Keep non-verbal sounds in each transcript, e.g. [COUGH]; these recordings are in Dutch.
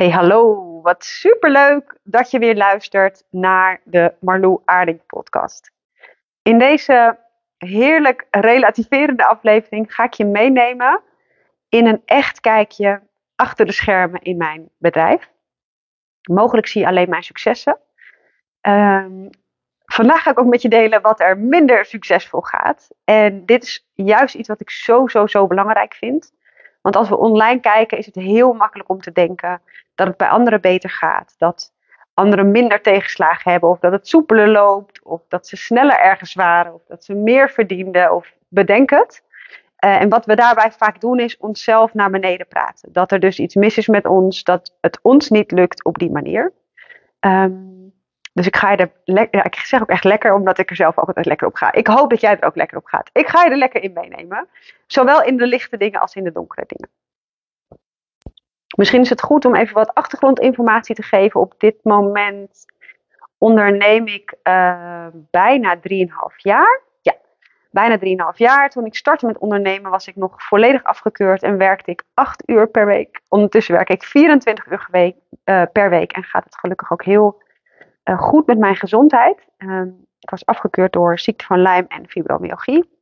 Hey hallo, wat superleuk dat je weer luistert naar de Marlou Aarding podcast. In deze heerlijk relativerende aflevering ga ik je meenemen in een echt kijkje achter de schermen in mijn bedrijf. Mogelijk zie je alleen mijn successen. Ehm, vandaag ga ik ook met je delen wat er minder succesvol gaat. En dit is juist iets wat ik zo, zo, zo belangrijk vind. Want als we online kijken, is het heel makkelijk om te denken dat het bij anderen beter gaat. Dat anderen minder tegenslagen hebben, of dat het soepeler loopt, of dat ze sneller ergens waren, of dat ze meer verdienden, of bedenk het. Uh, en wat we daarbij vaak doen, is onszelf naar beneden praten. Dat er dus iets mis is met ons, dat het ons niet lukt op die manier. Um, dus ik ga er lekker, ik zeg ook echt lekker, omdat ik er zelf ook altijd lekker op ga. Ik hoop dat jij er ook lekker op gaat. Ik ga je er lekker in meenemen. Zowel in de lichte dingen als in de donkere dingen. Misschien is het goed om even wat achtergrondinformatie te geven. Op dit moment onderneem ik uh, bijna 3,5 jaar. Ja, bijna 3,5 jaar. Toen ik startte met ondernemen was ik nog volledig afgekeurd en werkte ik 8 uur per week. Ondertussen werk ik 24 uur week, uh, per week en gaat het gelukkig ook heel uh, goed met mijn gezondheid. Uh, ik was afgekeurd door ziekte van Lyme en fibromyalgie.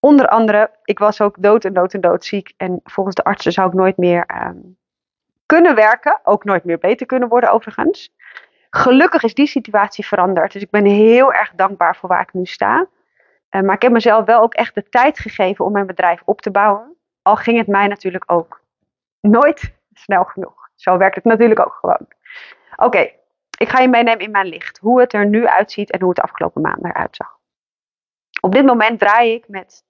Onder andere, ik was ook dood en dood en dood ziek. En volgens de artsen zou ik nooit meer um, kunnen werken. Ook nooit meer beter kunnen worden overigens. Gelukkig is die situatie veranderd. Dus ik ben heel erg dankbaar voor waar ik nu sta. Uh, maar ik heb mezelf wel ook echt de tijd gegeven om mijn bedrijf op te bouwen. Al ging het mij natuurlijk ook nooit snel genoeg. Zo werkt het natuurlijk ook gewoon. Oké, ik ga je meenemen in mijn licht. Hoe het er nu uitziet en hoe het de afgelopen maanden eruit zag. Op dit moment draai ik met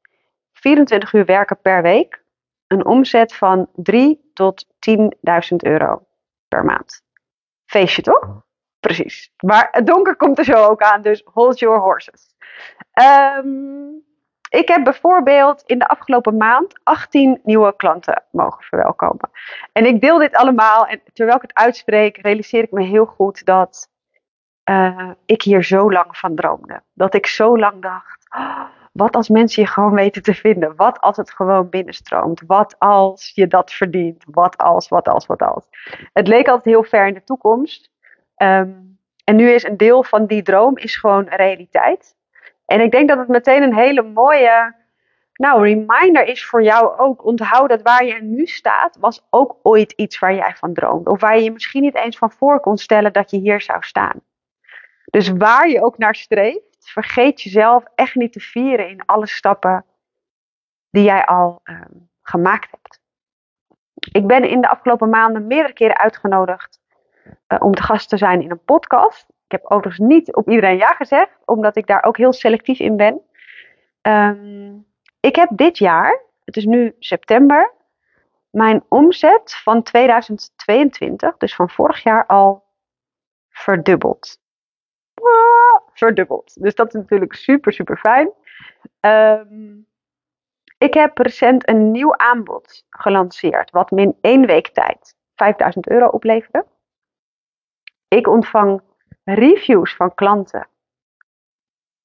24 uur werken per week een omzet van 3 tot 10.000 euro per maand. Feestje toch? Precies. Maar het donker komt er zo ook aan, dus hold your horses. Um, ik heb bijvoorbeeld in de afgelopen maand 18 nieuwe klanten mogen verwelkomen. En ik deel dit allemaal en terwijl ik het uitspreek, realiseer ik me heel goed dat uh, ik hier zo lang van droomde. Dat ik zo lang dacht, oh, wat als mensen je gewoon weten te vinden? Wat als het gewoon binnenstroomt? Wat als je dat verdient? Wat als, wat als, wat als? Het leek altijd heel ver in de toekomst. Um, en nu is een deel van die droom is gewoon realiteit. En ik denk dat het meteen een hele mooie nou, reminder is voor jou ook. Onthoud dat waar je nu staat, was ook ooit iets waar jij van droomde. Of waar je je misschien niet eens van voor kon stellen dat je hier zou staan. Dus waar je ook naar streeft, vergeet jezelf echt niet te vieren in alle stappen die jij al um, gemaakt hebt. Ik ben in de afgelopen maanden meerdere keren uitgenodigd uh, om te gast te zijn in een podcast. Ik heb overigens niet op iedereen ja gezegd, omdat ik daar ook heel selectief in ben. Um, ik heb dit jaar, het is nu september, mijn omzet van 2022, dus van vorig jaar al verdubbeld. Ah, verdubbeld. Dus dat is natuurlijk super, super fijn. Um, ik heb recent een nieuw aanbod gelanceerd, wat me in één week tijd 5000 euro opleverde. Ik ontvang reviews van klanten.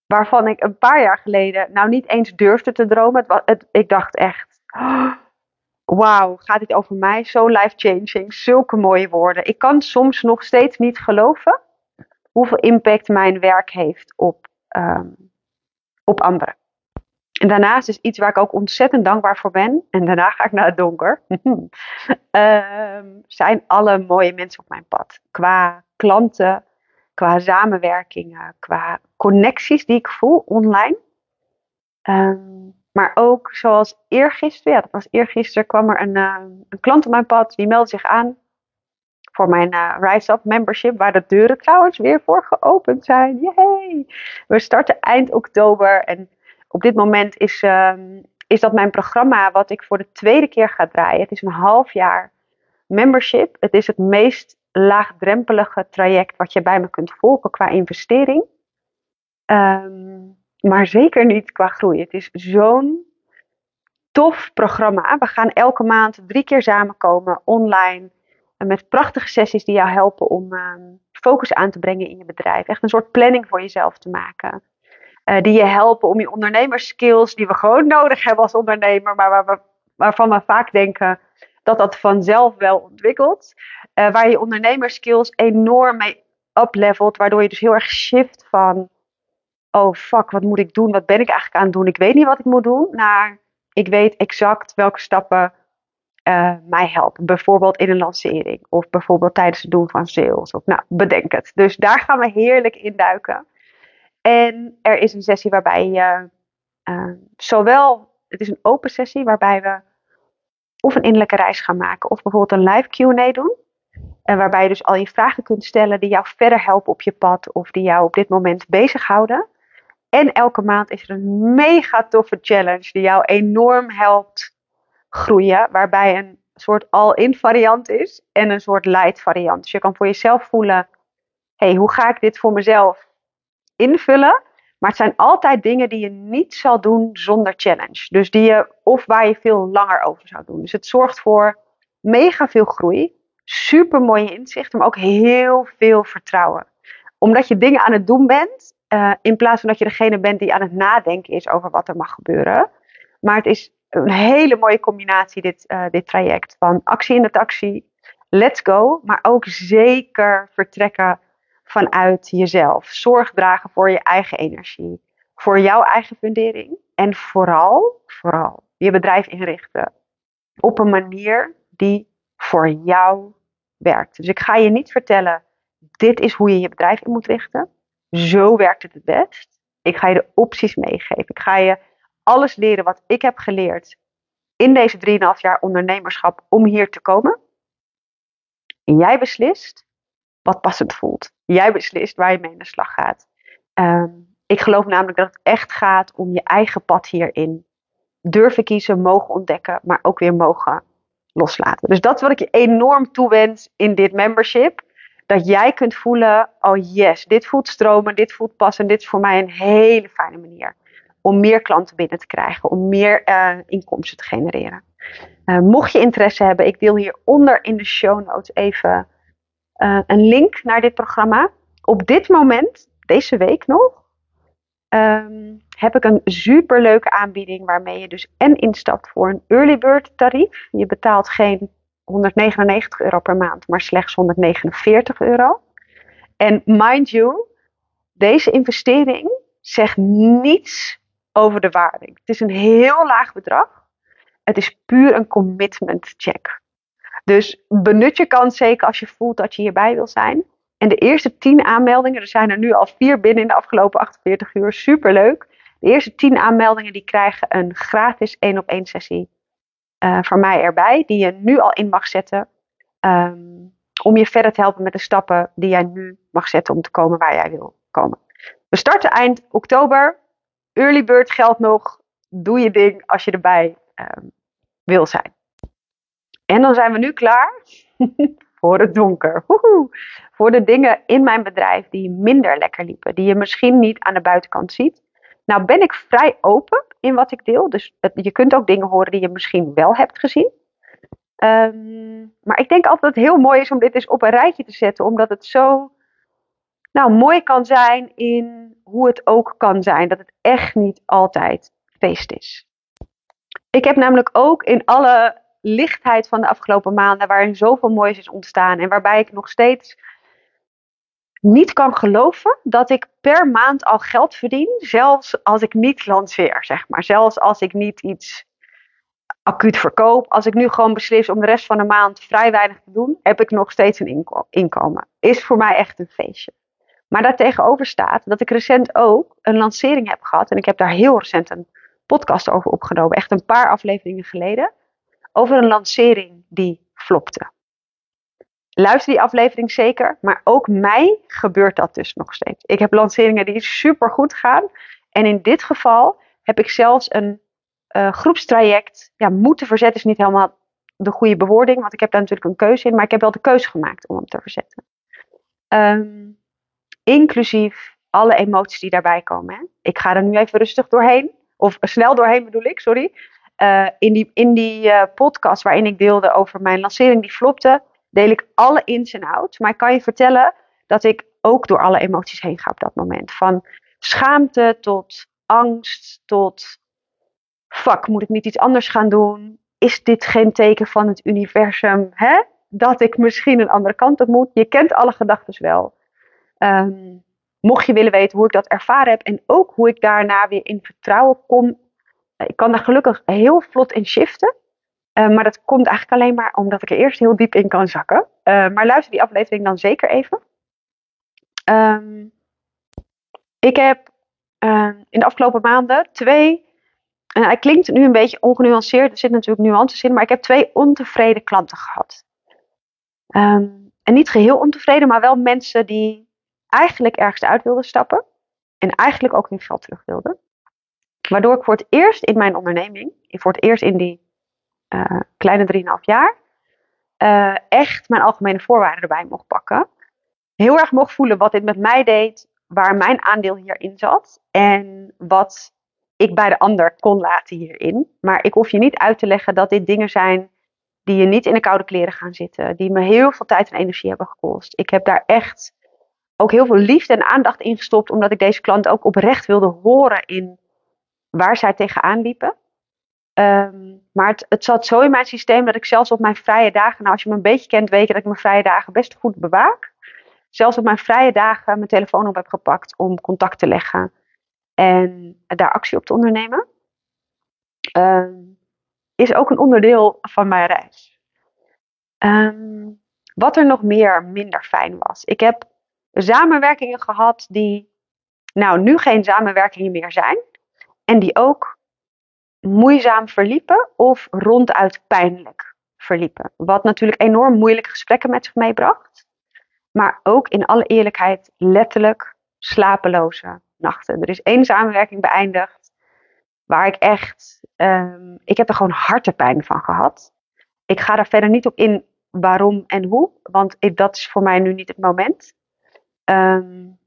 Waarvan ik een paar jaar geleden nou niet eens durfde te dromen. Het, ik dacht echt, oh, wauw, gaat dit over mij? Zo life-changing, zulke mooie woorden. Ik kan soms nog steeds niet geloven hoeveel impact mijn werk heeft op, um, op anderen. En daarnaast is iets waar ik ook ontzettend dankbaar voor ben. En daarna ga ik naar het donker. um, [LAUGHS] zijn alle mooie mensen op mijn pad. Qua klanten, qua samenwerkingen, qua connecties die ik voel online. Um, maar ook zoals eergisteren, ja, dat was eergisteren, kwam er een, uh, een klant op mijn pad die meldde zich aan voor mijn uh, Rise Up membership, waar de deuren trouwens weer voor geopend zijn. Yay! We starten eind oktober en op dit moment is, um, is dat mijn programma wat ik voor de tweede keer ga draaien. Het is een half jaar membership. Het is het meest laagdrempelige traject wat je bij me kunt volgen qua investering. Um, maar zeker niet qua groei. Het is zo'n tof programma. We gaan elke maand drie keer samenkomen online. Met prachtige sessies die jou helpen om um, focus aan te brengen in je bedrijf. Echt een soort planning voor jezelf te maken. Uh, die je helpen om je ondernemerskills, die we gewoon nodig hebben als ondernemer, maar waar we, waarvan we vaak denken dat dat vanzelf wel ontwikkelt. Uh, waar je ondernemerskills enorm mee uplevelt. Waardoor je dus heel erg shift van... Oh fuck, wat moet ik doen? Wat ben ik eigenlijk aan het doen? Ik weet niet wat ik moet doen. Naar ik weet exact welke stappen uh, mij helpen. Bijvoorbeeld in een lancering. Of bijvoorbeeld tijdens het doen van sales. Of nou, bedenk het. Dus daar gaan we heerlijk in duiken. En er is een sessie waarbij je uh, zowel... Het is een open sessie waarbij we of een innerlijke reis gaan maken. Of bijvoorbeeld een live Q&A doen. En waarbij je dus al je vragen kunt stellen die jou verder helpen op je pad. Of die jou op dit moment bezighouden. En elke maand is er een mega toffe challenge die jou enorm helpt groeien. Waarbij een soort all-in variant is en een soort light variant. Dus je kan voor jezelf voelen, hey, hoe ga ik dit voor mezelf invullen? Maar het zijn altijd dingen die je niet zal doen zonder challenge. Dus die je, of waar je veel langer over zou doen. Dus het zorgt voor mega veel groei, super mooie inzichten, maar ook heel veel vertrouwen. Omdat je dingen aan het doen bent, uh, in plaats van dat je degene bent die aan het nadenken is over wat er mag gebeuren. Maar het is een hele mooie combinatie, dit, uh, dit traject. Van actie in de taxi, let's go. Maar ook zeker vertrekken vanuit jezelf. Zorg dragen voor je eigen energie. Voor jouw eigen fundering. En vooral, vooral je bedrijf inrichten. Op een manier die voor jou werkt. Dus ik ga je niet vertellen, dit is hoe je je bedrijf in moet richten. Zo werkt het het best. Ik ga je de opties meegeven. Ik ga je alles leren wat ik heb geleerd in deze 3,5 jaar ondernemerschap om hier te komen. En jij beslist wat passend voelt. Jij beslist waar je mee aan de slag gaat. Um, ik geloof namelijk dat het echt gaat om je eigen pad hierin. Durven kiezen, mogen ontdekken, maar ook weer mogen loslaten. Dus dat is wat ik je enorm toewens in dit membership dat jij kunt voelen, oh yes, dit voelt stromen, dit voelt passen, dit is voor mij een hele fijne manier om meer klanten binnen te krijgen, om meer uh, inkomsten te genereren. Uh, mocht je interesse hebben, ik deel hieronder in de show notes even uh, een link naar dit programma. Op dit moment, deze week nog, um, heb ik een superleuke aanbieding waarmee je dus en instapt voor een early bird tarief. Je betaalt geen 199 euro per maand, maar slechts 149 euro. En mind you, deze investering zegt niets over de waarde. Het is een heel laag bedrag. Het is puur een commitment check. Dus benut je kans zeker als je voelt dat je hierbij wil zijn. En de eerste 10 aanmeldingen, er zijn er nu al vier binnen in de afgelopen 48 uur, superleuk. De eerste 10 aanmeldingen die krijgen een gratis 1 op 1 sessie uh, van mij erbij, die je nu al in mag zetten. Um, om je verder te helpen met de stappen die jij nu mag zetten om te komen waar jij wil komen. We starten eind oktober. Early bird geldt nog. Doe je ding als je erbij um, wil zijn. En dan zijn we nu klaar [LAUGHS] voor het donker. Woehoe. Voor de dingen in mijn bedrijf die minder lekker liepen. Die je misschien niet aan de buitenkant ziet. Nou ben ik vrij open in wat ik deel. Dus je kunt ook dingen horen die je misschien wel hebt gezien. Um, maar ik denk altijd dat het heel mooi is om dit eens op een rijtje te zetten. Omdat het zo nou, mooi kan zijn in hoe het ook kan zijn. Dat het echt niet altijd feest is. Ik heb namelijk ook in alle lichtheid van de afgelopen maanden, waarin zoveel moois is ontstaan en waarbij ik nog steeds niet kan geloven dat ik per maand al geld verdien, zelfs als ik niet lanceer, zeg maar. Zelfs als ik niet iets acuut verkoop. Als ik nu gewoon beslis om de rest van de maand vrij weinig te doen, heb ik nog steeds een inkomen. Is voor mij echt een feestje. Maar daartegenover staat dat ik recent ook een lancering heb gehad. En ik heb daar heel recent een podcast over opgenomen. Echt een paar afleveringen geleden. Over een lancering die flopte. Luister die aflevering zeker. Maar ook mij gebeurt dat dus nog steeds. Ik heb lanceringen die super goed gaan. En in dit geval heb ik zelfs een uh, groepstraject. Ja, moeten verzetten is niet helemaal de goede bewoording. Want ik heb daar natuurlijk een keuze in. Maar ik heb wel de keuze gemaakt om hem te verzetten. Um, inclusief alle emoties die daarbij komen. Hè. Ik ga er nu even rustig doorheen. Of snel doorheen bedoel ik, sorry. Uh, in die, in die uh, podcast waarin ik deelde over mijn lancering die flopte, deel ik alle ins en outs. Maar ik kan je vertellen dat ik ook door alle emoties heen ga op dat moment. Van schaamte tot angst tot fuck, moet ik niet iets anders gaan doen? is dit geen teken van het universum? Hè? Dat ik misschien een andere kant op moet. Je kent alle gedachten wel. Ehm, mocht je willen weten hoe ik dat ervaren heb en ook hoe ik daarna weer in vertrouwen kom. Ik kan daar gelukkig heel vlot in shiften. Uh, maar dat komt eigenlijk alleen maar omdat ik er eerst heel diep in kan zakken. Uh, maar luister die aflevering dan zeker even. Um, ik heb uh, in de afgelopen maanden twee. En hij klinkt nu een beetje ongenuanceerd, er zit natuurlijk nuances in, maar ik heb twee ontevreden klanten gehad. Um, en niet geheel ontevreden, maar wel mensen die eigenlijk ergens uit wilden stappen. En eigenlijk ook hun geld terug wilden. Waardoor ik voor het eerst in mijn onderneming, voor het eerst in die uh, kleine 3,5 jaar, uh, echt mijn algemene voorwaarden erbij mocht pakken. Heel erg mocht voelen wat dit met mij deed, waar mijn aandeel hierin zat en wat ik bij de ander kon laten hierin. Maar ik hoef je niet uit te leggen dat dit dingen zijn die je niet in de koude kleren gaan zitten, die me heel veel tijd en energie hebben gekost. Ik heb daar echt ook heel veel liefde en aandacht in gestopt, omdat ik deze klant ook oprecht wilde horen in waar zij tegenaan liepen. Um, maar het, het, zat zo in mijn systeem dat ik zelfs op mijn vrije dagen, nou als je me een beetje kent, weet je dat ik mijn vrije dagen best goed bewaak. Zelfs op mijn vrije dagen mijn telefoon op heb gepakt om contact te leggen en daar actie op te ondernemen. Um, is ook een onderdeel van mijn reis. Um, wat er nog meer minder fijn was. Ik heb samenwerkingen gehad die, nou, nu geen samenwerkingen meer zijn. En die ook moeizaam verliepen of ronduit pijnlijk verliepen. Wat natuurlijk enorm moeilijke gesprekken met zich meebracht. Maar ook in alle eerlijkheid letterlijk slapeloze nachten. Er is één samenwerking beëindigd waar ik echt, um, ik heb er gewoon hartepijn van gehad. Ik ga daar verder niet op in waarom en hoe, want dat is voor mij nu niet het moment. Um,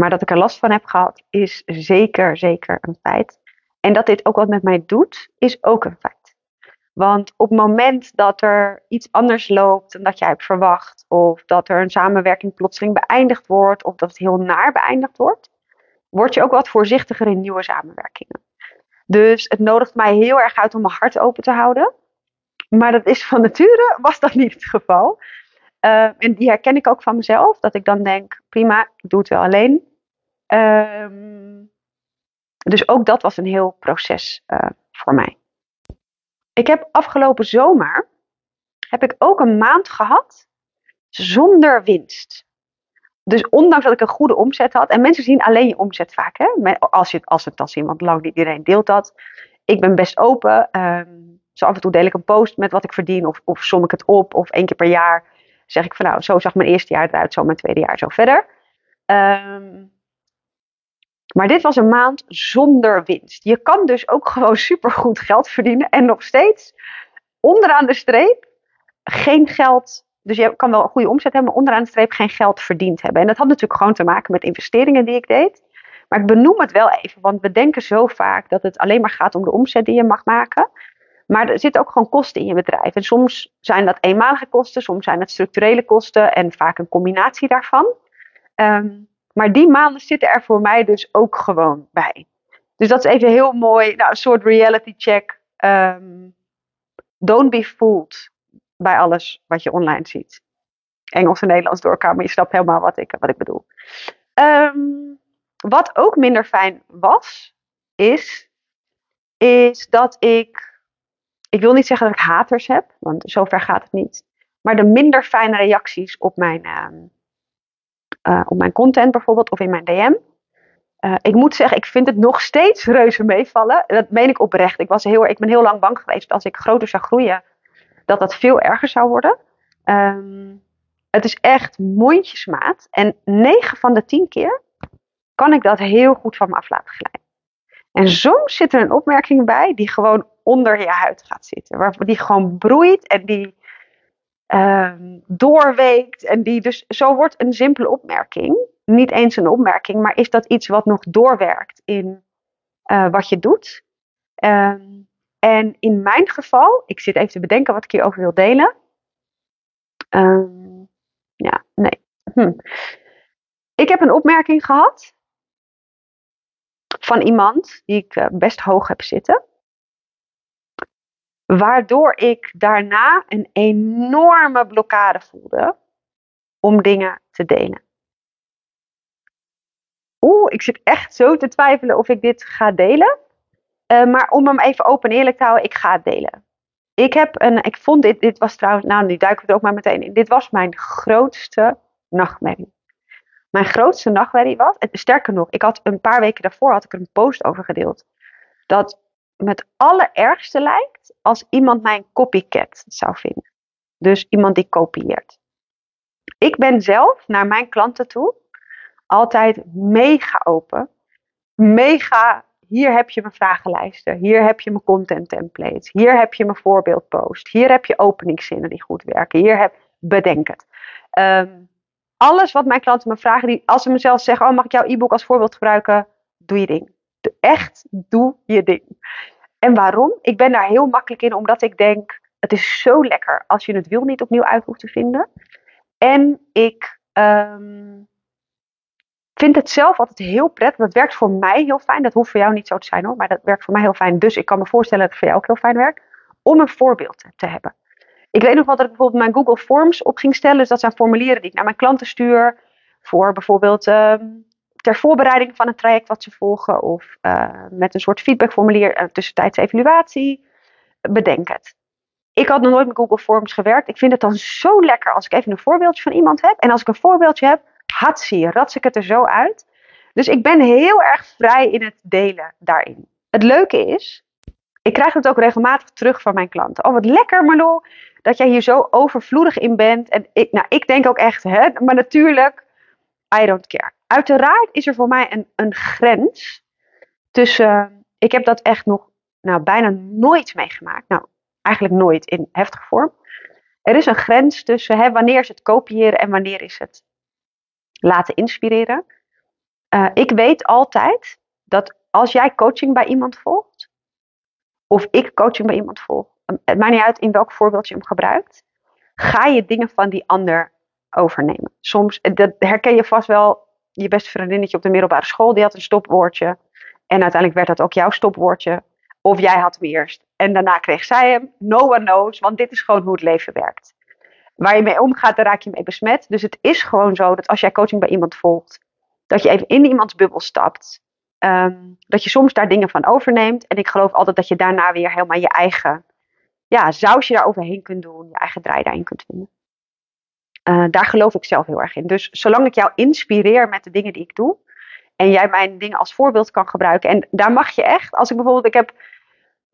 maar dat ik er last van heb gehad, is zeker, zeker een feit. En dat dit ook wat met mij doet, is ook een feit. Want op het moment dat er iets anders loopt dan dat jij hebt verwacht, of dat er een samenwerking plotseling beëindigd wordt, of dat het heel naar beëindigd wordt, word je ook wat voorzichtiger in nieuwe samenwerkingen. Dus het nodigt mij heel erg uit om mijn hart open te houden. Maar dat is van nature, was dat niet het geval. Uh, en die herken ik ook van mezelf, dat ik dan denk, prima, ik doe het wel alleen. Uh, dus ook dat was een heel proces uh, voor mij. Ik heb afgelopen zomer heb ik ook een maand gehad zonder winst. Dus ondanks dat ik een goede omzet had, en mensen zien alleen je omzet vaak, hè? Als, je, als het dan zien, want lang niet iedereen deelt dat. Ik ben best open. Um, zo af en toe deel ik een post met wat ik verdien, of, of som ik het op, of één keer per jaar zeg ik van nou, zo zag mijn eerste jaar eruit, zo mijn tweede jaar, zo verder. Um, maar dit was een maand zonder winst. Je kan dus ook gewoon supergoed geld verdienen en nog steeds onderaan de streep geen geld. Dus je kan wel een goede omzet hebben, maar onderaan de streep geen geld verdiend hebben. En dat had natuurlijk gewoon te maken met investeringen die ik deed. Maar ik benoem het wel even, want we denken zo vaak dat het alleen maar gaat om de omzet die je mag maken. Maar er zitten ook gewoon kosten in je bedrijf. En soms zijn dat eenmalige kosten, soms zijn het structurele kosten en vaak een combinatie daarvan. Um, maar die maanden zitten er voor mij dus ook gewoon bij. Dus dat is even heel mooi, nou, een soort reality check. Um, don't be fooled bij alles wat je online ziet. Engels en Nederlands door elkaar, maar je snapt helemaal wat ik, wat ik bedoel. Um, wat ook minder fijn was, is, is dat ik, ik wil niet zeggen dat ik haters heb, want zover gaat het niet. Maar de minder fijne reacties op mijn, um, uh, op mijn content bijvoorbeeld of in mijn DM. Uh, ik moet zeggen, ik vind het nog steeds reuze meevallen. Dat meen ik oprecht. Ik, was heel, ik ben heel lang bang geweest als ik groter zou groeien, dat dat veel erger zou worden. Um, het is echt mondjesmaat. En 9 van de 10 keer kan ik dat heel goed van me af laten glijden. En soms zit er een opmerking bij die gewoon onder je huid gaat zitten. Waar, die gewoon broeit en die um, doorweekt. En die dus, zo wordt een simpele opmerking niet eens een opmerking, maar is dat iets wat nog doorwerkt in uh, wat je doet. Um, en in mijn geval, ik zit even te bedenken wat ik hierover wil delen. Um, ja, nee. Hm. Ik heb een opmerking gehad van iemand die ik uh, best hoog heb zitten. Waardoor ik daarna een enorme blokkade voelde om dingen te delen. Oeh, ik zit echt zo te twijfelen of ik dit ga delen. Uh, maar om hem even open en eerlijk te houden, ik ga het delen. Ik heb een, ik vond dit, dit was trouwens, nou nu duiken we er ook maar meteen in. Dit was mijn grootste nachtmerrie. Mijn grootste nachtmerrie was, sterker nog, ik had een paar weken daarvoor had ik er een post over gedeeld. Dat met allerergste lijkt als iemand mijn copycat zou vinden. Dus iemand die kopieert. Ik ben zelf naar mijn klanten toe altijd mega open. Mega, hier heb je mijn vragenlijsten. Hier heb je mijn content templates. Hier heb je mijn voorbeeldpost. Hier heb je openingszinnen die goed werken. Hier heb, bedenk het. Um, alles wat mijn klanten me vragen, die, als ze mezelf zeggen, oh mag ik jouw e-book als voorbeeld gebruiken? Doe je ding. Echt, doe je ding. En waarom? Ik ben daar heel makkelijk in, omdat ik denk, het is zo lekker als je het wil niet opnieuw uit hoeft te vinden. En ik um, vind het zelf altijd heel prettig. Dat werkt voor mij heel fijn. Dat hoeft voor jou niet zo te zijn hoor, maar dat werkt voor mij heel fijn. Dus ik kan me voorstellen dat het voor jou ook heel fijn werkt. Om een voorbeeld te hebben. Ik weet nog wel dat ik bijvoorbeeld mijn Google Forms op ging stellen. Dus dat zijn formulieren die ik naar mijn klanten stuur. Voor bijvoorbeeld um, ter voorbereiding van een traject wat ze volgen. Of uh, met een soort feedbackformulier, een tussentijdse evaluatie. Bedenk het. Ik had nog nooit met Google Forms gewerkt. Ik vind het dan zo lekker als ik even een voorbeeldje van iemand heb. En als ik een voorbeeldje heb, hatsie, rats ik het er zo uit. Dus ik ben heel erg vrij in het delen daarin. Het leuke is, ik krijg het ook regelmatig terug van mijn klanten. Oh, wat lekker Marlo, dat jij hier zo overvloedig in bent. En ik, nou, ik denk ook echt, hè, maar natuurlijk, I don't care. Uiteraard is er voor mij een, een grens tussen, ik heb dat echt nog nou, bijna nooit meegemaakt. Nou, eigenlijk nooit in heftige vorm. Er is een grens tussen hè, wanneer is het kopiëren en wanneer is het laten inspireren. Uh, ik weet altijd dat als jij coaching bij iemand volgt, of ik coaching bij iemand volg, het maakt niet uit in welk voorbeeld je hem gebruikt, ga je dingen van die ander overnemen. Soms, dat herken je vast wel, je beste vriendinnetje op de middelbare school, die had een stopwoordje. En uiteindelijk werd dat ook jouw stopwoordje. Of jij had hem eerst. En daarna kreeg zij hem. No one knows, want dit is gewoon hoe het leven werkt waar je mee omgaat, daar raak je mee besmet. Dus het is gewoon zo dat als jij coaching bij iemand volgt, dat je even in iemands bubbel stapt. Ehm, dat je soms daar dingen van overneemt. En ik geloof altijd dat je daarna weer helemaal je eigen ja, sausje daar overheen kunt doen. Je eigen draai daarin kunt vinden. Uh, daar geloof ik zelf heel erg in. Dus zolang ik jou inspireer met de dingen die ik doe. En jij mijn dingen als voorbeeld kan gebruiken. En daar mag je echt. Als ik bijvoorbeeld, ik heb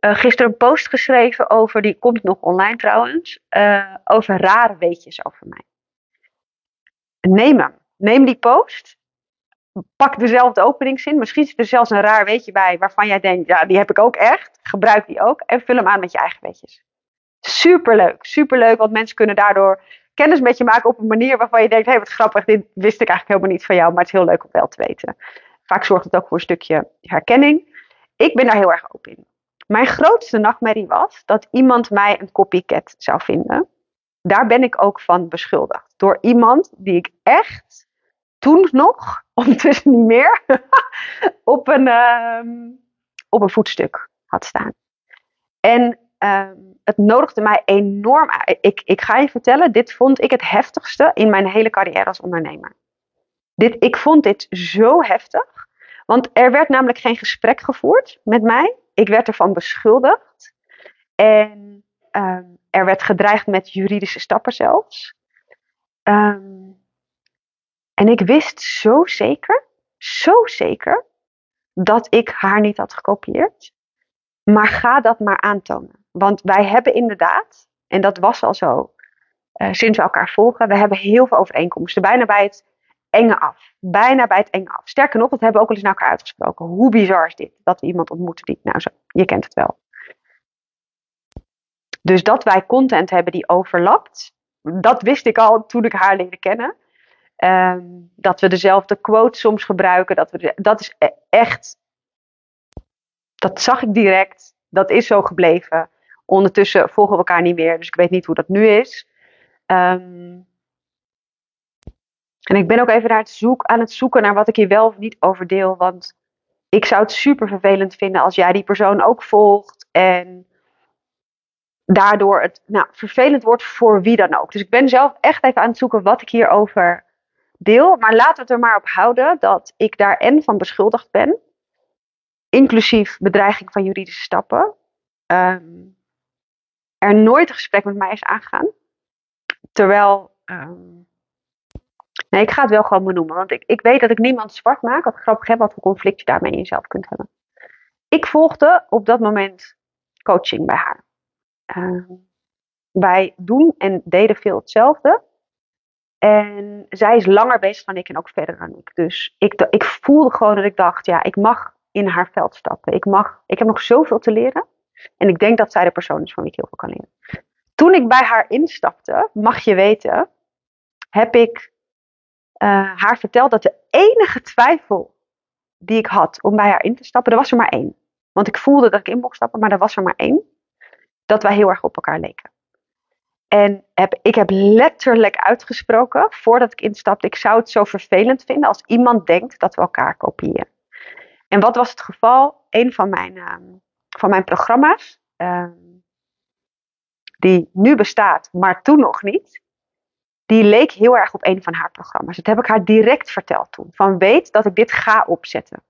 uh, gisteren een post geschreven over, die komt nog online trouwens, uh, over rare weetjes over mij. Neem hem. Neem die post. Pak dezelfde openingszin. Misschien zit er zelfs een raar weetje bij waarvan jij denkt, ja, die heb ik ook echt. Gebruik die ook en vul hem aan met je eigen weetjes. Superleuk, superleuk, want mensen kunnen daardoor kennis met je maken op een manier waarvan je denkt, hé, hey, wat grappig, dit wist ik eigenlijk helemaal niet van jou, maar het is heel leuk om wel te weten. Vaak zorgt het ook voor een stukje herkenning. Ik ben daar heel erg open in. Mijn grootste nachtmerrie was dat iemand mij een copycat zou vinden. Daar ben ik ook van beschuldigd. Door iemand die ik echt toen nog, [LAUGHS] ondertussen niet meer, [LAUGHS] op, een, uh, op een voetstuk had staan. En uh, het nodigde mij enorm. Ik, ik ga je vertellen, dit vond ik het heftigste in mijn hele carrière als ondernemer. Dit, ik vond dit zo heftig. Want er werd namelijk geen gesprek gevoerd met mij ik werd ervan beschuldigd. En um, er werd gedreigd met juridische stappen zelfs. Um, en ik wist zo zeker, zo zeker, dat ik haar niet had gekopieerd. Maar ga dat maar aantonen. Want wij hebben inderdaad, en dat was al zo uh, sinds we elkaar volgen, we hebben heel veel overeenkomsten. Bijna bij het enge af. Bijna bij het enge af. Sterker nog, dat hebben we ook al eens naar elkaar uitgesproken. Hoe bizar is dit? Dat we iemand ontmoeten die, nou zo, je kent het wel. Dus dat wij content hebben die overlapt, dat wist ik al toen ik haar leerde kennen. Um, dat we dezelfde quotes soms gebruiken, dat, we dat is e-, echt, dat zag ik direct, dat is zo gebleven. Ondertussen volgen we elkaar niet meer, dus ik weet niet hoe dat nu is. Um, en ik ben ook even naar het aan het zoeken naar wat ik hier wel of niet over deel. Want ik zou het super vervelend vinden als jij die persoon ook volgt. En daardoor het nou, vervelend wordt voor wie dan ook. Dus ik ben zelf echt even aan het zoeken wat ik hierover deel. Maar laten we het er maar op houden dat ik daar en van beschuldigd ben. Inclusief bedreiging van juridische stappen. Ehm, er nooit een gesprek met mij is aangegaan. Terwijl. Ehm, nee, ik ga het wel gewoon benoemen. Want ik, ik weet dat ik niemand zwart maak. Wat grappig heb, wat voor conflict je daarmee in jezelf kunt hebben. Ik volgde op dat moment coaching bij haar. Uh, wij doen en deden veel hetzelfde. En zij is langer bezig dan ik en ook verder dan ik. Dus ik, ik voelde gewoon dat ik dacht, ja, ik mag in haar veld stappen. Ik, mag, ik heb nog zoveel te leren. En ik denk dat zij de persoon is van wie ik heel veel kan leren. Toen ik bij haar instapte, mag je weten, heb ik uh, haar verteld dat de enige twijfel die ik had om bij haar in te stappen, er was er maar één. Want ik voelde dat ik in mocht stappen, maar er was er maar één. Dat wij heel erg op elkaar leken. En heb, ik heb letterlijk uitgesproken, voordat ik instapte, ik zou het zo vervelend vinden als iemand denkt dat we elkaar kopiëren. En wat was het geval? Een van mijn, uh, van mijn programma's, uh, die nu bestaat, maar toen nog niet, die leek heel erg op een van haar programma's. Dat heb ik haar direct verteld toen. Van weet dat ik dit ga opzetten.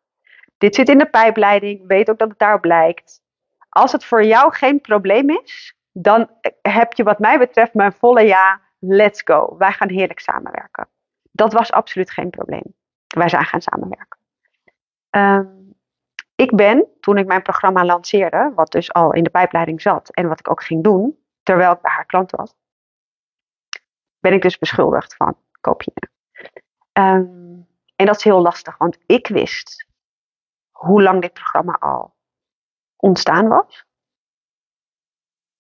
Dit zit in de pijpleiding, weet ook dat het daarop lijkt. Als het voor jou geen probleem is, dan heb je wat mij betreft mijn volle ja, let's go. Wij gaan heerlijk samenwerken. Dat was absoluut geen probleem. Wij zijn gaan samenwerken. Um, ik ben, toen ik mijn programma lanceerde, wat dus al in de pijpleiding zat en wat ik ook ging doen, terwijl ik bij haar klant was, ben ik dus beschuldigd van kopiëren. Um, en dat is heel lastig, want ik wist hoe lang dit programma al ontstaan was.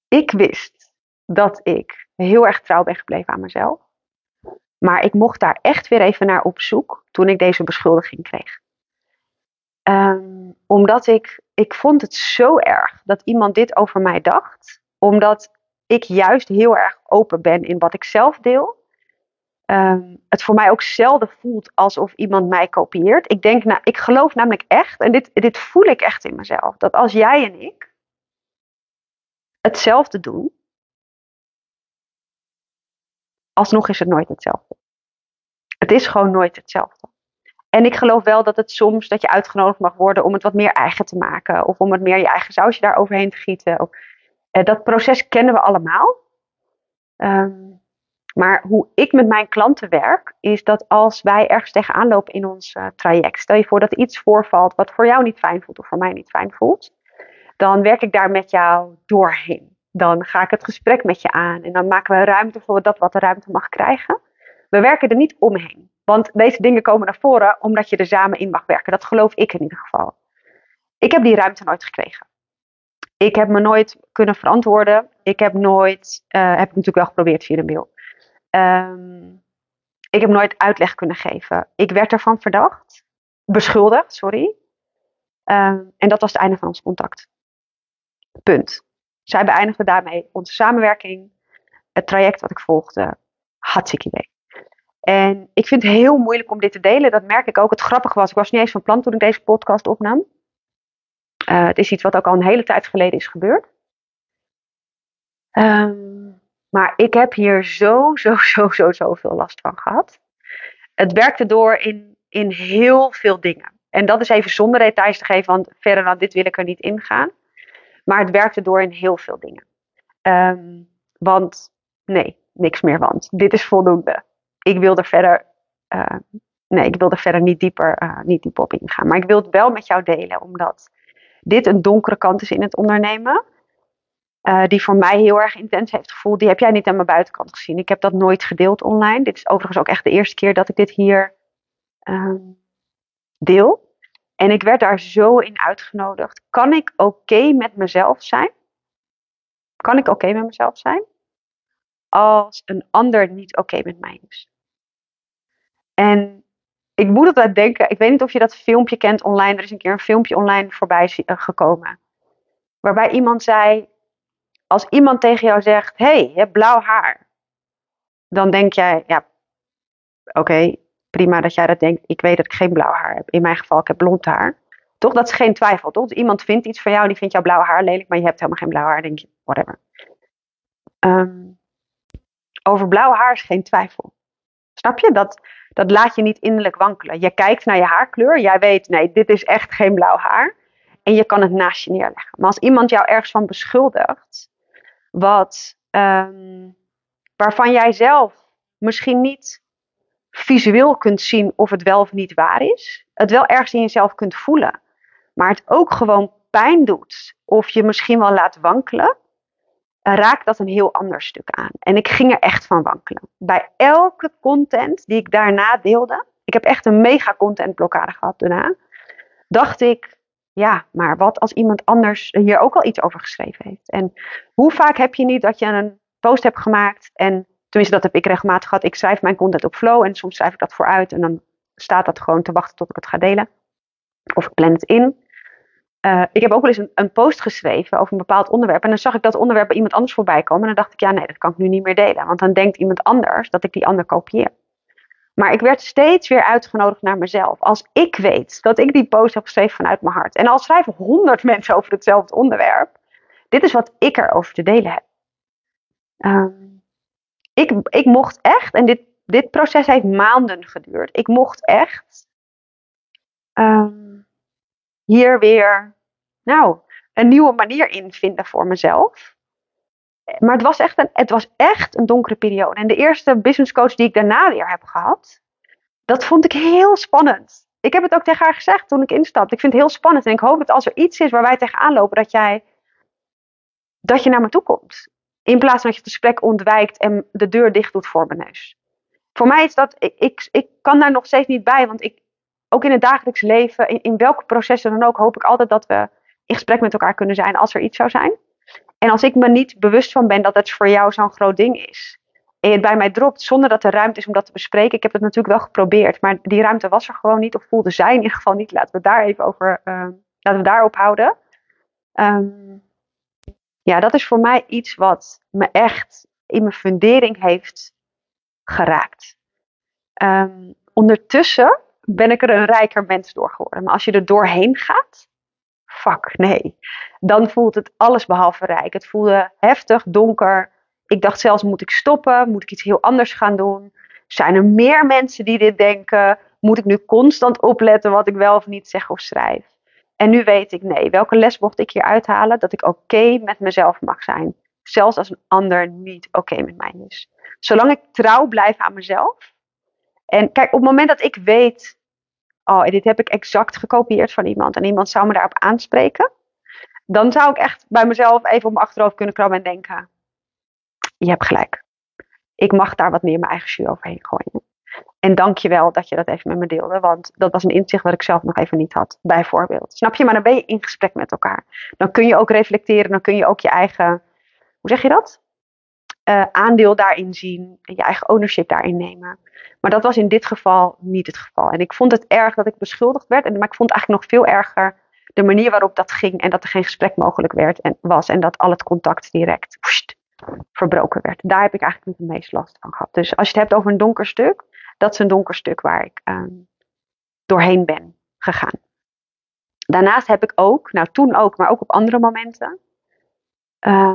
Ik wist dat ik heel erg trouw ben gebleven aan mezelf. Maar ik mocht daar echt weer even naar op zoek toen ik deze beschuldiging kreeg. Um, omdat ik, ik vond het zo erg dat iemand dit over mij dacht. Omdat ik juist heel erg open ben in wat ik zelf deel. Um, het voor mij ook zelden voelt alsof iemand mij kopieert. Ik denk, nou, ik geloof namelijk echt, en dit, dit voel ik echt in mezelf, dat als jij en ik hetzelfde doen, alsnog is het nooit hetzelfde. Het is gewoon nooit hetzelfde. En ik geloof wel dat het soms dat je uitgenodigd mag worden om het wat meer eigen te maken. Of om het meer je eigen sausje daar overheen te gieten. Uh, dat proces kennen we allemaal. Um, maar hoe ik met mijn klanten werk, is dat als wij ergens tegenaan lopen in ons uh, traject. Stel je voor dat iets voorvalt wat voor jou niet fijn voelt of voor mij niet fijn voelt. Dan werk ik daar met jou doorheen. Dan ga ik het gesprek met je aan. En dan maken we ruimte voor dat wat de ruimte mag krijgen. We werken er niet omheen. Want deze dingen komen naar voren omdat je er samen in mag werken. Dat geloof ik in ieder geval. Ik heb die ruimte nooit gekregen. Ik heb me nooit kunnen verantwoorden. Ik heb nooit, uh, heb ik natuurlijk wel geprobeerd via de mail. Um, ik heb nooit uitleg kunnen geven. Ik werd ervan verdacht. Beschuldigd, sorry. Um, en dat was het einde van ons contact. Punt. Zij beëindigde daarmee onze samenwerking. Het traject wat ik volgde. Hartstikke idee. En ik vind het heel moeilijk om dit te delen. Dat merk ik ook. Het grappige was, ik was niet eens van plan toen ik deze podcast opnam. Uh, het is iets wat ook al een hele tijd geleden is gebeurd. Um, maar ik heb hier zo, zo, zo, zo, zo veel last van gehad. Het werkte door in, in heel veel dingen. En dat is even zonder details te geven, want verder dan dit wil ik er niet ingaan. Maar het werkte door in heel veel dingen. Um, want nee, niks meer want. Dit is voldoende ik wil er verder, uh, nee, ik wil er verder niet dieper, uh, niet dieper op ingaan. Maar ik wil het wel met jou delen, omdat dit een donkere kant is in het ondernemen. Uh, die voor mij heel erg intens heeft gevoeld. Die heb jij niet aan mijn buitenkant gezien. Ik heb dat nooit gedeeld online. Dit is overigens ook echt de eerste keer dat ik dit hier uh, deel. En ik werd daar zo in uitgenodigd. Kan ik oké met mezelf zijn? Kan ik oké met mezelf zijn? Als een ander niet oké met mij is. En ik moet altijd denken, ik weet niet of je dat filmpje kent online. Er is een keer een filmpje online voorbij eh, gekomen. Waarbij iemand zei, als iemand tegen jou zegt, hey, je hebt blauw haar. Dan denk jij, ja, oké, prima dat jij dat denkt. Ik weet dat ik geen blauw haar heb. In mijn geval, ik heb blond haar. Toch, dat is geen twijfel, toch? Iemand vindt iets van jou, die vindt jouw blauw haar lelijk, maar je hebt helemaal geen blauw haar. denk je, whatever. Ehm, over blauw haar is geen twijfel. Snap je? Dat, dat laat je niet innerlijk wankelen. Je kijkt naar je haarkleur. Jij weet, nee, dit is echt geen blauw haar. En je kan het naast je neerleggen. Maar als iemand jou ergens van beschuldigt, wat, ehm, waarvan jij zelf misschien niet visueel kunt zien of het wel of niet waar is, het wel ergens in jezelf kunt voelen, maar het ook gewoon pijn doet of je misschien wel laat wankelen, raakt dat een heel ander stuk aan. En ik ging er echt van wankelen. Bij elke content die ik daarna deelde, ik heb echt een mega contentblokkade gehad daarna, dacht ik, ja, maar wat als iemand anders hier ook al iets over geschreven heeft? En hoe vaak heb je niet dat je een post hebt gemaakt en tenminste dat heb ik regelmatig gehad. Ik schrijf mijn content op flow en soms schrijf ik dat vooruit en dan staat dat gewoon te wachten tot ik het ga delen. Of ik plan het in. Uh, ik heb ook wel eens een, een, post geschreven over een bepaald onderwerp. En dan zag ik dat onderwerp bij iemand anders voorbij komen. En dan dacht ik, ja, nee, dat kan ik nu niet meer delen. Want dan denkt iemand anders dat ik die ander kopieer. Maar ik werd steeds weer uitgenodigd naar mezelf. Als ik weet dat ik die post heb geschreven vanuit mijn hart. En al schrijven honderd [LAUGHS] mensen over hetzelfde onderwerp. Dit is wat ik erover te delen heb. Um, ik, ik mocht echt, en dit, dit proces heeft maanden geduurd. Ik mocht echt um, hier weer nou, een nieuwe manier in vinden voor mezelf. Maar het was, echt een, het was echt een donkere periode. En de eerste business coach die ik daarna weer heb gehad, dat vond ik heel spannend. Ik heb het ook tegen haar gezegd toen ik instapte. Ik vind het heel spannend en ik hoop dat als er iets is waar wij tegenaan lopen, dat jij dat je naar me toe komt. In plaats van dat je het gesprek ontwijkt en de deur dicht doet voor mijn neus. Voor mij is dat, ik, ik, ik kan daar nog steeds niet bij, want ik, ook in het dagelijks leven, in, welke processen dan ook, hoop ik altijd dat we in gesprek met elkaar kunnen zijn als er iets zou zijn. En als ik me niet bewust van ben dat het voor jou zo'n groot ding is. En het bij mij dropt zonder dat er ruimte is om dat te bespreken. Ik heb het natuurlijk wel geprobeerd, maar die ruimte was er gewoon niet. Of voelde zij in ieder geval niet. Laten we daar even over, uh, laten we daarop houden. Um, ja, dat is voor mij iets wat me echt in mijn fundering heeft geraakt. Um, ondertussen ben ik er een rijker mens door geworden. Maar als je er doorheen gaat, fuck, nee. Dan voelt het alles behalve rijk. Het voelde heftig, donker. Ik dacht zelfs, moet ik stoppen? Moet ik iets heel anders gaan doen? Zijn er meer mensen die dit denken? Moet ik nu constant opletten wat ik wel of niet zeg of schrijf? En nu weet ik, nee, welke les mocht ik hier uithalen? Dat ik oké met mezelf mag zijn. Zelfs als een ander niet oké met mij is. Zolang ik trouw blijf aan mezelf. En kijk, op het moment dat ik weet, oh, dit heb ik exact gekopieerd van iemand. En iemand zou me daarop aanspreken. Dan zou ik echt bij mezelf even op mijn achterhoofd kunnen krabben en denken, je hebt gelijk. Ik mag daar wat meer mijn eigen jus overheen gooien. En dank je wel dat je dat even met me deelde. Want dat was een inzicht wat ik zelf nog even niet had. Bijvoorbeeld. Snap je? Maar dan ben je in gesprek met elkaar. Dan kun je ook reflecteren. Dan kun je ook je eigen, hoe zeg je dat? Uh, aandeel daarin zien. En je eigen ownership daarin nemen. Maar dat was in dit geval niet het geval. En ik vond het erg dat ik beschuldigd werd. Maar ik vond eigenlijk nog veel erger de manier waarop dat ging. En dat er geen gesprek mogelijk werd en was. En dat al het contact direct verbroken werd. Daar heb ik eigenlijk niet het meest last van gehad. Dus als je het hebt over een donker stuk dat is een donker stuk waar ik uh, doorheen ben gegaan. Daarnaast heb ik ook, nou toen ook, maar ook op andere momenten, uh,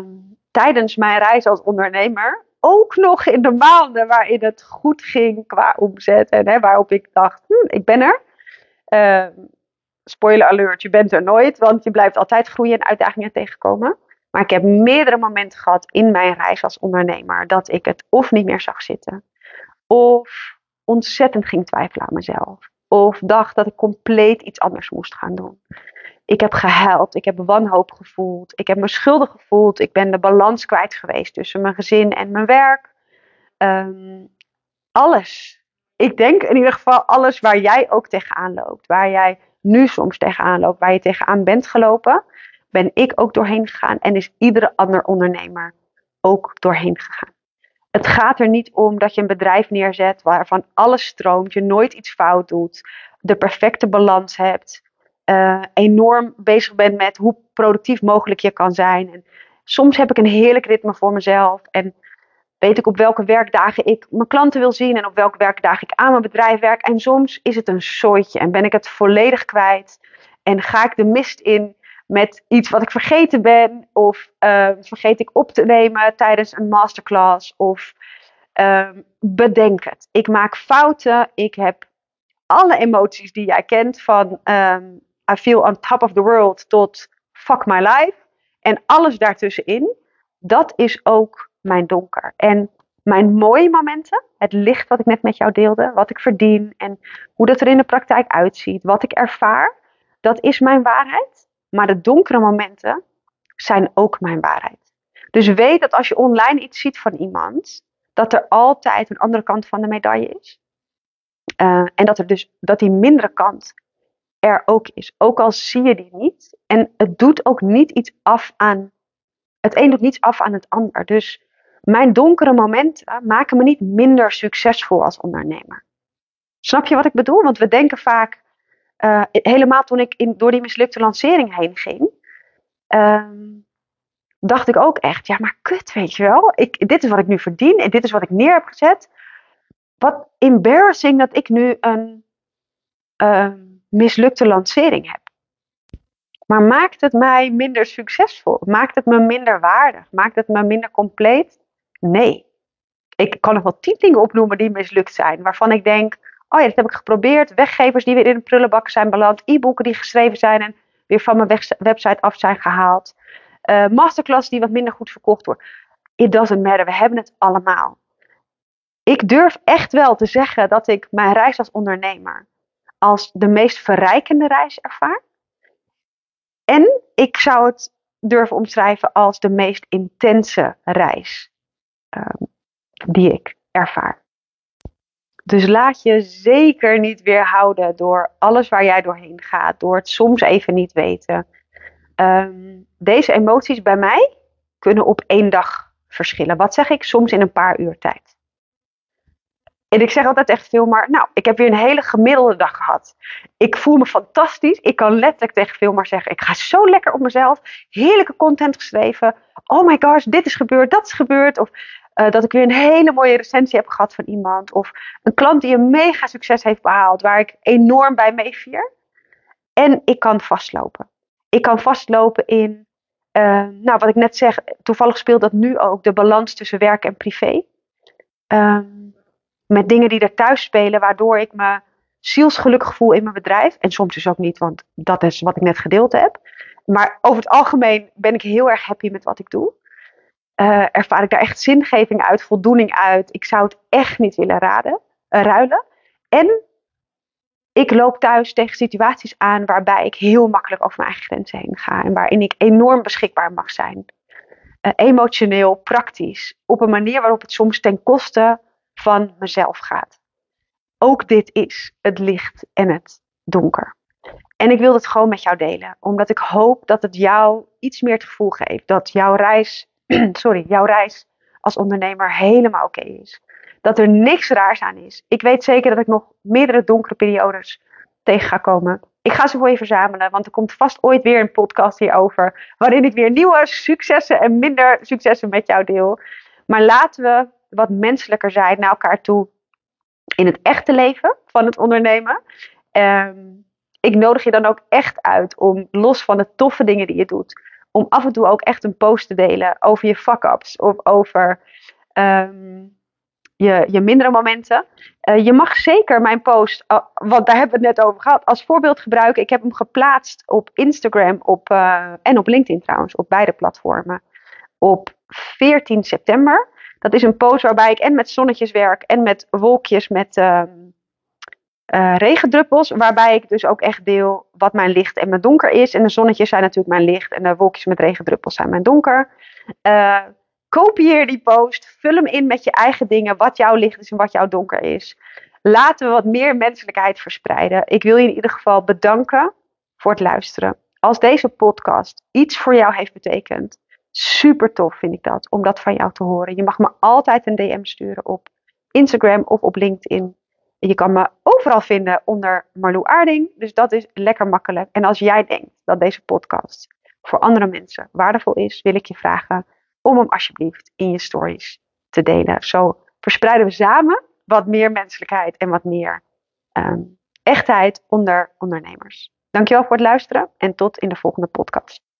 tijdens mijn reis als ondernemer, ook nog in de maanden waarin het goed ging qua omzet en hè, waarop ik dacht, hm, ik ben er. Uh, spoiler alert, je bent er nooit, want je blijft altijd groeien en uitdagingen tegenkomen. Maar ik heb meerdere momenten gehad in mijn reis als ondernemer dat ik het of niet meer zag zitten, of ontzettend ging twijfelen aan mezelf. Of dacht dat ik compleet iets anders moest gaan doen. Ik heb gehuild, ik heb wanhoop gevoeld, ik heb me schuldig gevoeld, ik ben de balans kwijt geweest tussen mijn gezin en mijn werk. Um, alles. Ik denk in ieder geval alles waar jij ook tegenaan loopt, waar jij nu soms tegenaan loopt, waar je tegenaan bent gelopen, ben ik ook doorheen gegaan en is iedere ander ondernemer ook doorheen gegaan. Het gaat er niet om dat je een bedrijf neerzet waarvan alles stroomt, je nooit iets fout doet, de perfecte balans hebt, uh, enorm bezig bent met hoe productief mogelijk je kan zijn. En soms heb ik een heerlijk ritme voor mezelf en weet ik op welke werkdagen ik mijn klanten wil zien en op welke werkdagen ik aan mijn bedrijf werk. En soms is het een soortje en ben ik het volledig kwijt en ga ik de mist in met iets wat ik vergeten ben, of ehm, vergeet ik op te nemen tijdens een masterclass, of ehm, bedenk het. Ik maak fouten, ik heb alle emoties die jij kent, van ehm, I feel on top of the world tot fuck my life, en alles daartussenin, dat is ook mijn donker. En mijn mooie momenten, het licht wat ik net met jou deelde, wat ik verdien en hoe dat er in de praktijk uitziet, wat ik ervaar, dat is mijn waarheid. Maar de donkere momenten zijn ook mijn waarheid. Dus weet dat als je online iets ziet van iemand, dat er altijd een andere kant van de medaille is. Uh, en dat er dus dat die mindere kant er ook is. Ook al zie je die niet. En het doet ook niet iets af aan. Het een doet niets af aan het ander. Dus mijn donkere momenten maken me niet minder succesvol als ondernemer. Snap je wat ik bedoel? Want we denken vaak, uh, helemaal toen ik in, door die mislukte lancering heen ging, uh, dacht ik ook echt, ja maar kut weet je wel, ik, dit is wat ik nu verdien en dit is wat ik neer heb gezet. Wat embarrassing dat ik nu een uh, mislukte lancering heb. Maar maakt het mij minder succesvol? Maakt het me minder waardig? Maakt het me minder compleet? Nee. Ik kan nog wel tien dingen opnoemen die mislukt zijn. Waarvan ik denk, oh ja, dat heb ik geprobeerd. Weggevers die weer in de prullenbak zijn beland. E-boeken die geschreven zijn en weer van mijn website af zijn gehaald. Uh, masterclass die wat minder goed verkocht wordt. It doesn't matter. We hebben het allemaal. Ik durf echt wel te zeggen dat ik mijn reis als ondernemer als de meest verrijkende reis ervaar. En ik zou het durven omschrijven als de meest intense reis Ehm, die ik ervaar. Dus laat je zeker niet weerhouden door alles waar jij doorheen gaat, door het soms even niet weten. Ehm, deze emoties bij mij kunnen op één dag verschillen. Wat zeg ik? Soms in een paar uur tijd. En ik zeg altijd echt veel, maar nou, ik heb weer een hele gemiddelde dag gehad. Ik voel me fantastisch. Ik kan letterlijk tegen veel maar zeggen, ik ga zo lekker op mezelf. Heerlijke content geschreven. Oh my gosh, dit is gebeurd, dat is gebeurd. Of uh, dat ik weer een hele mooie recensie heb gehad van iemand. Of een klant die een mega succes heeft behaald, waar ik enorm bij meevier. En ik kan vastlopen. Ik kan vastlopen in, uh, nou wat ik net zeg, toevallig speelt dat nu ook, de balans tussen werk en privé. Uh, met dingen die er thuis spelen, waardoor ik me zielsgelukkig voel in mijn bedrijf. En soms dus ook niet, want dat is wat ik net gedeeld heb. Maar over het algemeen ben ik heel erg happy met wat ik doe uh, ervaar ik daar echt zingeving uit, voldoening uit. Ik zou het echt niet willen raden, uh, ruilen. En ik loop thuis tegen situaties aan waarbij ik heel makkelijk over mijn eigen grenzen heen ga. En waarin ik enorm beschikbaar mag zijn. Uh, emotioneel, praktisch. Op een manier waarop het soms ten koste van mezelf gaat. Ook dit is het licht en het donker. En ik wil het gewoon met jou delen. Omdat ik hoop dat het jou iets meer het gevoel geeft. Dat jouw reis [CLEARS THROAT] sorry, jouw reis als ondernemer helemaal oké is. Dat er niks raars aan is. Ik weet zeker dat ik nog meerdere donkere periodes tegen ga komen. Ik ga ze voor je verzamelen, want er komt vast ooit weer een podcast hierover. Waarin ik weer nieuwe successen en minder successen met jou deel. Maar laten we wat menselijker zijn naar elkaar toe in het echte leven van het ondernemen. Um, ik nodig je dan ook echt uit om los van de toffe dingen die je doet, om af en toe ook echt een post te delen over je fuck-ups of over um, je, je mindere momenten. Uh, je mag zeker mijn post, uh, want daar hebben we het net over gehad, als voorbeeld gebruiken. Ik heb hem geplaatst op Instagram op, uh, en op LinkedIn trouwens, op beide platformen. Op 14 september. Dat is een post waarbij ik en met zonnetjes werk en met wolkjes met um, uh, regendruppels, waarbij ik dus ook echt deel wat mijn licht en mijn donker is. En de zonnetjes zijn natuurlijk mijn licht en de wolkjes met regendruppels zijn mijn donker. Uh, kopieer die post, vul hem in met je eigen dingen, wat jouw licht is en wat jouw donker is. Laten we wat meer menselijkheid verspreiden. Ik wil je in ieder geval bedanken voor het luisteren. Als deze podcast iets voor jou heeft betekend, super tof vind ik dat, om dat van jou te horen. Je mag me altijd een DM sturen op Instagram of op LinkedIn. Je kan me overal vinden onder Marlou Aarding. Dus dat is lekker makkelijk. En als jij denkt dat deze podcast voor andere mensen waardevol is, wil ik je vragen om hem alsjeblieft in je stories te delen. Zo verspreiden we samen wat meer menselijkheid en wat meer um, echtheid onder ondernemers. Dankjewel voor het luisteren en tot in de volgende podcast.